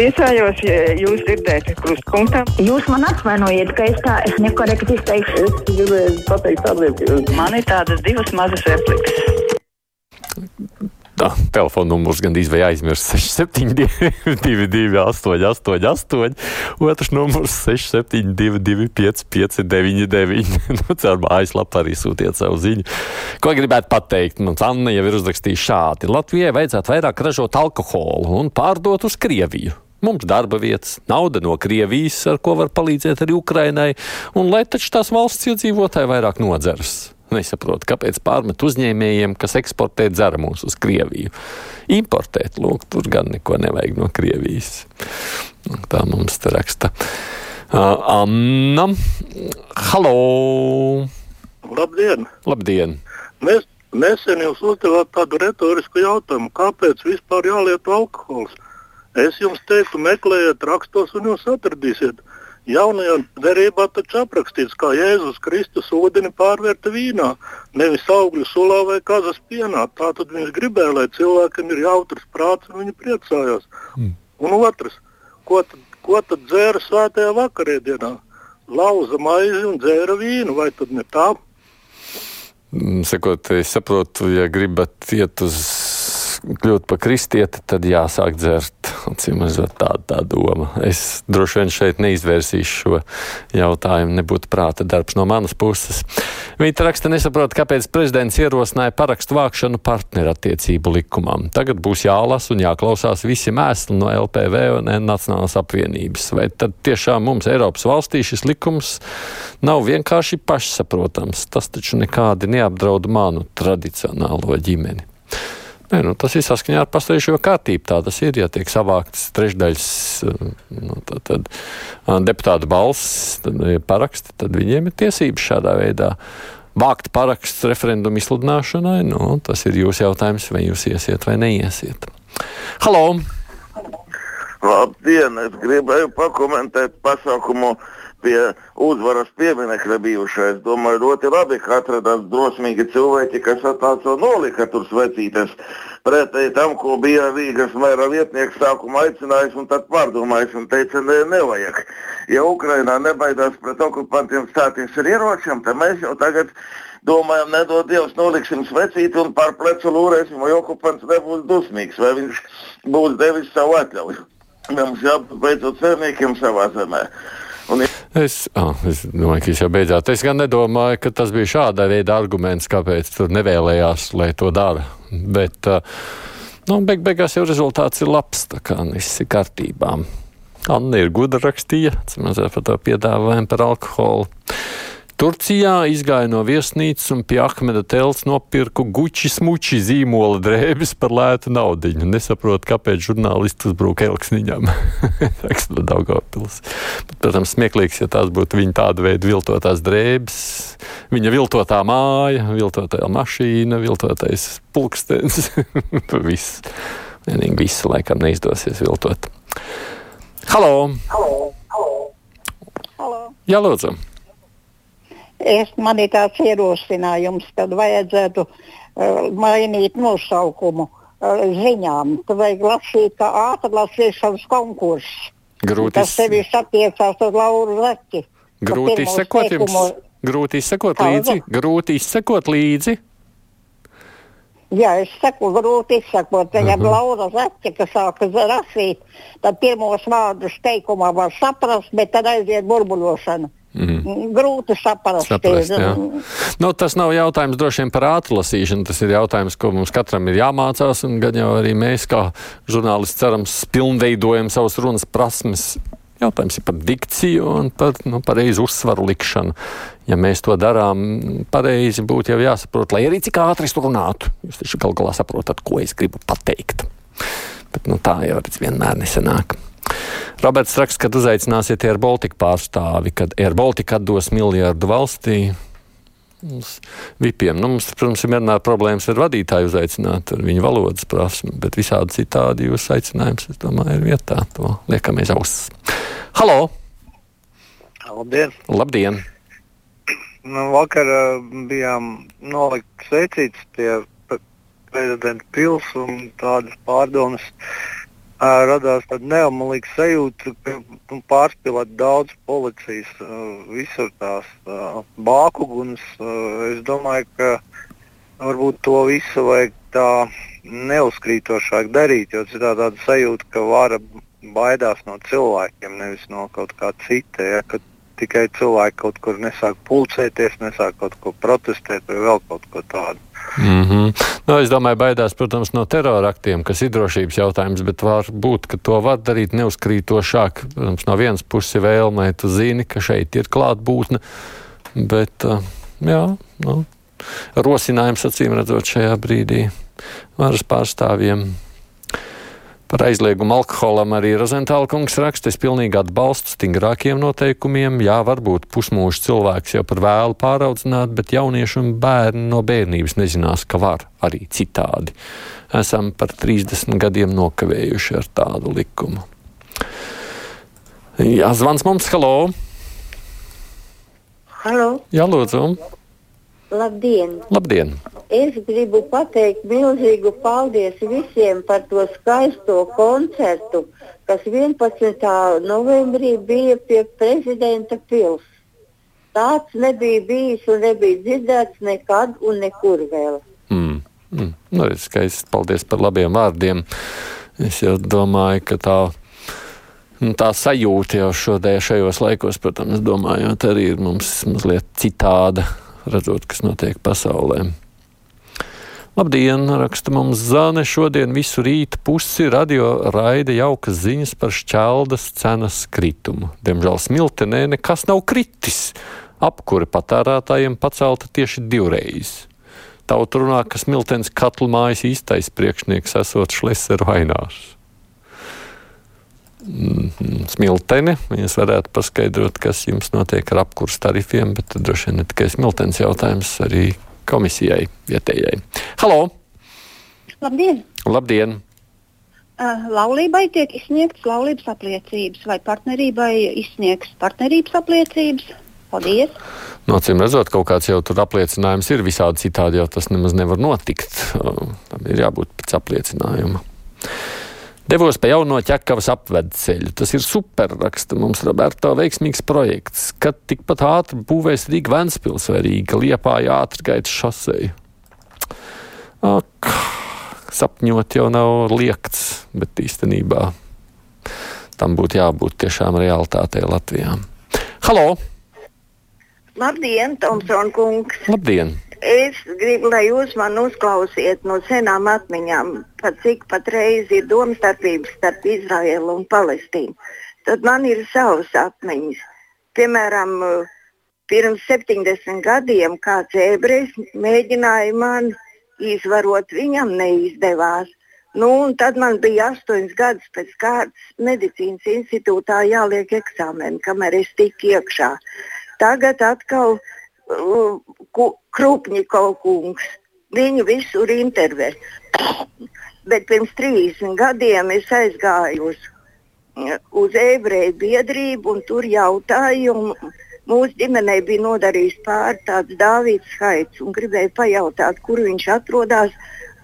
Priecājos, ja jūs dzirdēsiet krustpunktā. Jūs man atvainojiet, ka es tā nekorekti izteikšu. Es gribēju pateikt tādu lietu. Man ir tādas divas mazas replikas. Tā, telefona numurs gandrīz vai aizmirst 6722, 888, otrs numurs 672, 559, nu, caur mājaslapu arī sūtiet savu ziņu. Ko gribētu pateikt? Nu, Anna jau ir uzrakstījusi šādi. Latvijai vajadzētu vairāk ražot alkoholu un pārdot uz Krieviju. Mums darba vietas, nauda no Krievijas, ar ko var palīdzēt arī Ukrainai, un lai taču tās valsts iedzīvotāji vairāk nodzeras. Nesaprotu, kāpēc pārmet uzņēmējiem, kas eksportē dzeramus uz Krieviju. Importēt, lūk, tur gan neko nevajag no Krievijas. Tā mums te raksta. Uh, Anna, halo! Labdien! Labdien! Mēs nesen jūs uzdevāt tādu retorisku jautājumu, kāpēc vispār jālieto alkohols. Es jums teiktu, meklējiet rakstos un jūs atradīsiet. Jaunajā derībā taču aprakstīts, kā Jēzus Kristus ūdeni pārvērta vīnā, nevis augļu sulā vai kazas pienā. Tātad viņš gribēja, lai cilvēkam ir jautrs prāts un viņi priecājās. Mm. Un otrs, ko tad, ko tad dzēra svētajā vakarēdienā? Lauza maizi un dzēra vīnu, vai tad ne tā? Mm, sakot, es saprotu, ja gribat iet uz kļūt par kristieti, tad jāsāk dzert. Redzot, tāda tā doma. Es droši vien šeit neizvērsīšu šo jautājumu, nebūtu prāta darbs no manas puses. Viņa raksta, nesaprot, kāpēc prezidents ierosināja parakstu vākšanu partnerattiecību likumam. Tagad būs jālasa un jāklausās visi mēsli no LPV un Nacionālās apvienības. Vai tad tiešām mums Eiropas valstī šis likums nav vienkārši pašsaprotams? Tas taču nekādi neapdraud manu tradicionālo ģimeni. Nē, nu, tas ir saskaņā ar pastāvošo kārtību. Tā tas ir. Ja tiek savāktas trešdaļas nu, tad, tad, deputātu balss, tad paraksti, tad viņiem ir tiesības šādā veidā vākt paraksts referendumu izsludināšanai. Nu, tas ir jūsu jautājums, vai jūs iesiet vai neiesiet. Halo! Labdien! Es gribēju pakomentēt pasākumu pie uzvaras pieminiekļa bijušais. Domāju, ļoti labi, ka atradās drosmīgi cilvēki, kas atāco nolika tur svecītes. Pretēji tam, ko bija Rīgas mēra vietnieks sākumā aicinājis un tad pārdomājis un teica, ne, nevajag. Ja Ukrainā nebaidās pret okupantiem stāties ar ieročiem, tad mēs jau tagad domājam, nedod Dievs, noliksim svecīti un pār plecu lūrēsim, vai okupants nebūs dusmīgs, vai viņš būs devis savu atļauju. Mums jābūt beidzot cerniekiem savā zemē. Un... Es, oh, es domāju, ka jūs jau beidzāt. Es gan nedomāju, ka tas bija šāda veida arguments, kāpēc tur nevēlējās, lai to dara. Bet, nu, beig beigās jau rezultāts ir labs, tā kā viss ir kārtībā. Anna ir gudra rakstīja, mazliet par to piedāvājumu par alkoholu. Turcijā izgāja no viesnīcas un pie Ahmeda Tels nopirku guči smuči zīmola drēbes par lētu naudu. Nesaprotu, kāpēc žurnālisti uzbrūk Elksniņam. Raksta Daugavpils. Protams, smieklīgs, ja tās būtu viņa tāda veida viltotās drēbes, viņa viltotā māja, viltotā mašīna, viltotais pulkstens. viss. Vienīgi visu laikam neizdosies viltot. Halo! Halo! Halo! Jā, lūdzu! Es, man ir tāds ierosinājums, kad vajadzētu uh, mainīt nosaukumu uh, ziņām. Tad vajag lasīt, kā ātrlasīšanas konkurss. Grūti Tas tevi attiecās uz Lauru Zaķi. Grūti izsekot jums. Grūti izsekot līdzi. Grūti izsekot līdzi. Jā, es saku, grūti izsakot. Viņam uh -huh. Laura Zaķa, kas sāka rasīt, tad pirmos vārdus teikumā var saprast, bet tad aiziet burbuļošana. Mm. Grūti saprast. saprast jā. nu, tas nav jautājums droši vien par ātrlasīšanu. Tas ir jautājums, ko mums katram ir jāmācās. Gan jau arī mēs, kā žurnālisti, cerams, pilnveidojam savas runas prasmes. Jautājums ir par dikciju un par nu, pareizu uzsvaru likšanu. Ja mēs to darām pareizi, būtu jau jāsaprot, lai arī cik ātri es to runātu. Jūs taču gal galā saprotat, ko es gribu pateikt. Bet nu, tā jau vienmēr nesanāk. Roberts raksta, kad uzaicināsiet Air Baltica pārstāvi, kad Air Baltica atdos miljardu valstī. Mums vipiem. Nu, mums, protams, ir vienmēr problēmas ar vadītāju uzaicināt, ar viņu valodas prasmi, bet visādi citādi jūsu aicinājums, es domāju, ir vietā. To liekamies ausis. Halo! Labdien! Labdien! Nu, vakar uh, bijām nolikt sveicītas pie prezidenta pils un tādas pārdomas uh, radās tāda neamalīga sajūta, ka nu, pārspīlēt daudz policijas, visur tās bākugunas. Es domāju, ka varbūt to visu vajag tā neuzkrītošāk darīt, jo ir tā, tāda sajūta, ka vara baidās no cilvēkiem, nevis no kaut kā cita. Ja, ka tikai cilvēki kaut kur nesāk pulcēties, nesāk kaut ko protestēt vai vēl kaut ko tādu. Mm -hmm. nu, es domāju, baidās, protams, no teroraktiem, kas ir drošības jautājums, bet var būt, ka to var darīt neuzkrītošāk. Protams, no vienas puses ir vēlme, tu zini, ka šeit ir klātbūtne, bet jā, nu, rosinājums acīm redzot šajā brīdī varas pārstāvjiem. Par aizliegumu alkoholam arī Rozentāla kungs raksta, es pilnīgi atbalstu stingrākiem noteikumiem. Jā, varbūt pusmūžs cilvēks jau par vēlu pāraudzināt, bet jaunieši un bērni no bērnības nezinās, ka var arī citādi. Esam par 30 gadiem nokavējuši ar tādu likumu. Jā, zvans mums, halo! Halo! Jā, lūdzu! Labdien! Labdien! Es gribu pateikt milzīgu paldies visiem par to skaisto koncertu, kas 11. novembrī bija pie prezidenta pils. Tāds nebija bijis un nebija dzirdēts nekad un nekur vēl. Mm, mm. Nu, skaisti, paldies par labiem vārdiem. Es domāju, ka tā nu, tā sajūta jau šodien, šajos laikos, protams, domājot, arī ir mums mazliet citāda redzot, kas notiek pasaulē. Labdien, raksta mums Zane. Šodien visu rītu pusi radio raida jaukas ziņas par šķeldas cenas kritumu. Diemžēl smiltenē nekas nav kritis. Apkure patērētājiem pacelta tieši divreiz. Tauta runā, ka smiltens katlu mājas īstais priekšnieks esot šleseru vainārs. Mhm, smilteni. Viņas varētu paskaidrot, kas jums notiek ar apkursu tarifiem, bet droši vien ne tikai smiltenes jautājums, arī komisijai vietējai. Halo! Labdien! Labdien! Uh, laulībai tiek izsniegtas laulības apliecības, vai partnerībai izsniegs partnerības apliecības? Paldies! Nocīm redzot, kaut kāds jau tur apliecinājums ir visādi citādi, jau tas nemaz nevar notikt. Tam ir jābūt pēc apliecinājuma. Devos pa jauno ķekavas apvedceļu. Tas ir super, raksta mums Roberto veiksmīgs projekts, kad tikpat ātri būvēs Rīga Ventspils vai Rīga Liepāja ātrgaitas šoseju. Ak, sapņot jau nav liekts, bet īstenībā tam būtu jābūt tiešām realitātei Latvijā. Halo! Labdien, Tomson kungs! Labdien! Es gribu, lai jūs man uzklausiet no senām atmiņām, par cik patreiz ir domstarpības starp Izraēlu un Palestīnu. Tad man ir savas atmiņas. Piemēram, pirms 70 gadiem kāds ebrejs mēģināja man izvarot, viņam neizdevās. Nu, tad man bija astoņas gadus pēc kārtas medicīnas institūtā jāliek eksāmeni, kamēr es tiku iekšā. Tagad atkal Krupņikov kungs. Viņu visur intervē. Bet pirms 30 gadiem es aizgāju uz, uz ebreju biedrību un tur jautāju. Un, Mūsu ģimenei bija nodarījis pāri tāds Dāvids Haits un gribēja pajautāt, kur viņš atrodas.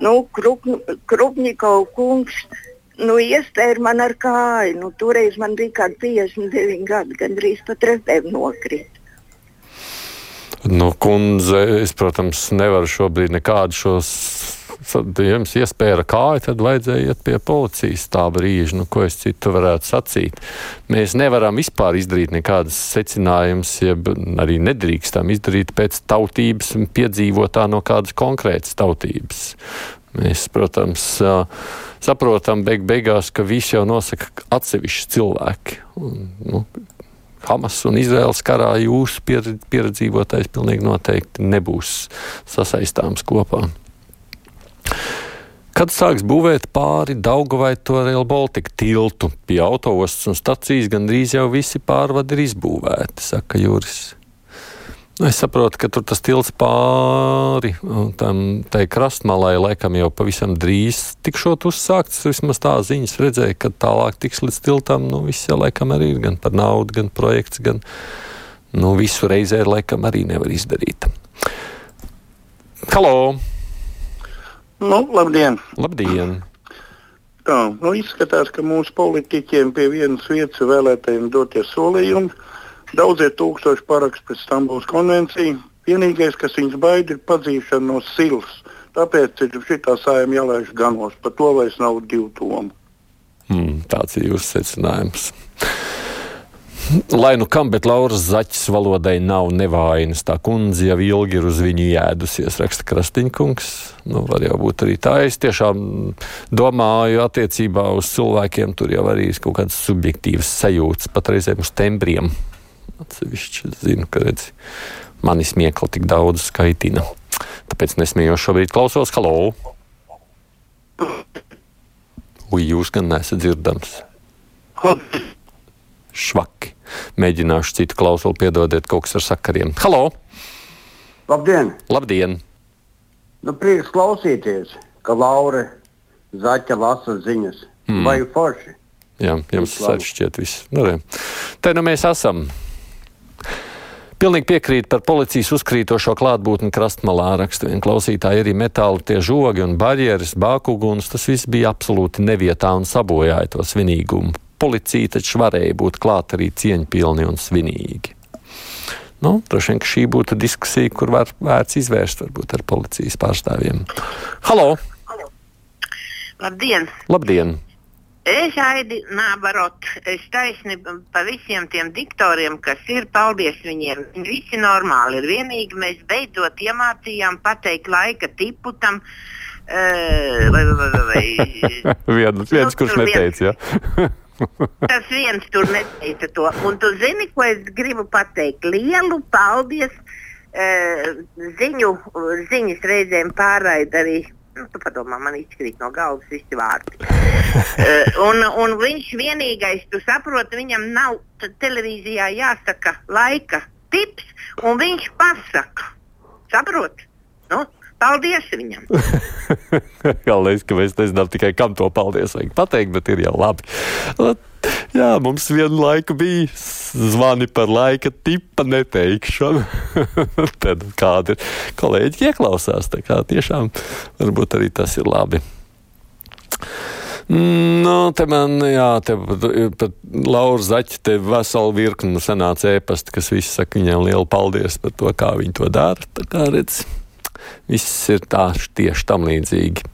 Nu, Krup, Krupņikov kungs nu, iespēja man ar kāju. Nu, toreiz man bija kādi 59 gadi, gandrīz pat repēm nokrīt. Nu, kundze, es, protams, nevaru šobrīd nekādu šos. Jums iespēja ar kāju, tad vajadzēja iet pie policijas tā brīža, nu, ko es citu varētu sacīt. Mēs nevaram vispār izdarīt nekādas secinājumus, ja arī nedrīkstam izdarīt pēc tautības un piedzīvotā no kādas konkrētas tautības. Mēs, protams, saprotam beig beigās, ka visi jau nosaka atsevišķi cilvēki. Un, nu, Hamas un Izraels karā jūsu pieredzīvotais pilnīgi noteikti nebūs sasaistāms kopā. Kad sāks būvēt pāri Daugavai to Rail Baltica tiltu, pie autostas un stacijas gandrīz jau visi pārvadi ir izbūvēti, saka Juris. Es saprotu, ka tur tas tilts pāri tam krastmalai laikam jau pavisam drīz tikšot uzsākts. Vismaz tā ziņas redzēja, ka tālāk tiks līdz tiltam. Nu, viss jau laikam arī ir gan par naudu, gan projekts, gan nu, visu reizē laikam arī nevar izdarīt. Halo! Nu, labdien! Labdien! Tā, nu izskatās, ka mūsu politiķiem pie vienas vietas vēlētājiem doties solījumi. Daudzie tūkstoši parakstu pēc Stambulas konvenciju. Vienīgais, kas viņus baida, ir padzīšana no silas. Tāpēc ir šī sājuma jālaiž ganos. Par to vairs nav divu tomu. Mm, tāds ir jūsu secinājums. Lai nu kam, bet Lauras zaķis valodai nav nevainas. Tā kundze jau ilgi ir uz viņu jēdusies, raksta Krastiņkungs. Nu, var jau būt arī tā. Es tiešām domāju, attiecībā uz cilvēkiem tur jau arī ir kaut kādas subjektīvas sajūtas, pat reizēm uz tembriem. Atsevišķi zinu, ka redzi, mani smiekli tik daudz skaitina. Tāpēc nesmējos šobrīd klausos. Halo! Ui, jūs gan nesat dzirdams. Švaki. Mēģināšu citu klausuli, piedodiet, kaut kas ar sakariem. Halo! Labdien! Labdien! Nu, prieks klausīties, ka Laura Zaķa lasa ziņas. Mm. Vai forši? Jā, jums šķiet viss. Nu. Te nu mēs esam. Pilnīgi piekrīt par policijas uzkrītošo klātbūtni krastmalā. Raksta viena klausītāja arī metāli tie žogi un barjeras, bākuguns. Tas viss bija absolūti nevietā un sabojāja to svinīgumu. Policija taču varēja būt klāt arī cieņpilni un svinīgi. Nu, droši vien, šī būtu diskusija, kur var vērts izvērst varbūt ar policijas pārstāvjiem. Halo! Labdien! Labdien! Es aidi nābarot, es taisni pa visiem tiem diktoriem, kas ir, paldies viņiem. Viņi visi normāli ir. Vienīgi mēs beidzot iemācījām pateikt laika tipu tam. Uh, vai, vai, vai, viens, viens nu, kurš neteica, jā. Tas viens tur neteica to. Un tu zini, ko es gribu pateikt? Lielu paldies! Uh, ziņu, ziņas reizēm pārraida arī Nu, tu padomā, man izkrīt no galvas visi vārdi. Uh, un, un viņš vienīgais, tu saproti, viņam nav televīzijā jāsaka laika tips, un viņš pasaka. Saproti? Nu, paldies viņam! Galvenais, ka mēs nezinām tikai, kam to paldies vajag pateikt, bet ir jau labi. Jā, mums vienu laiku bija zvani par laika tipa neteikšanu. Tad kādi ir kolēģi ieklausās, tā kā tiešām varbūt arī tas ir labi. Nu, te man, jā, te pat Laura Zaķa, te vesela virkne senāca ēpasta, kas visi saka viņam lielu paldies par to, kā viņi to dara. Tā kā redz, viss ir tā tieši tam līdzīgi.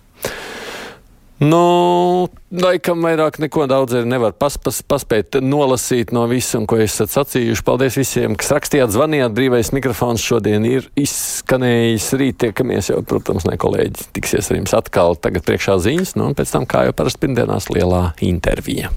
Nu, laikam vairāk neko daudz nevar pas, pas, paspēt nolasīt no visam, ko esat sacījuši. Paldies visiem, kas rakstījāt, zvanījāt. Brīvais mikrofons šodien ir izskanējis. Rīt tiekamies jau, protams, ne kolēģi. Tiksies ar jums atkal. Tagad priekšā ziņas, nu, un pēc tam, kā jau parasti pirmdienās, lielā intervija.